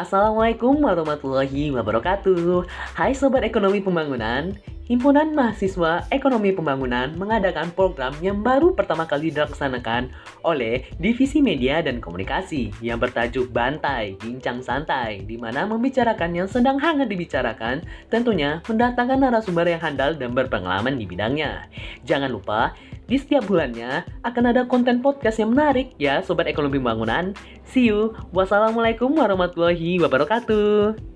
Assalamualaikum warahmatullahi wabarakatuh. Hai Sobat Ekonomi Pembangunan Himpunan Mahasiswa Ekonomi Pembangunan mengadakan program yang baru pertama kali dilaksanakan oleh Divisi Media dan Komunikasi yang bertajuk Bantai, Bincang Santai di mana membicarakan yang sedang hangat dibicarakan tentunya mendatangkan narasumber yang handal dan berpengalaman di bidangnya. Jangan lupa, di setiap bulannya akan ada konten podcast yang menarik ya Sobat Ekonomi Pembangunan. See you. Wassalamualaikum warahmatullahi wabarakatuh.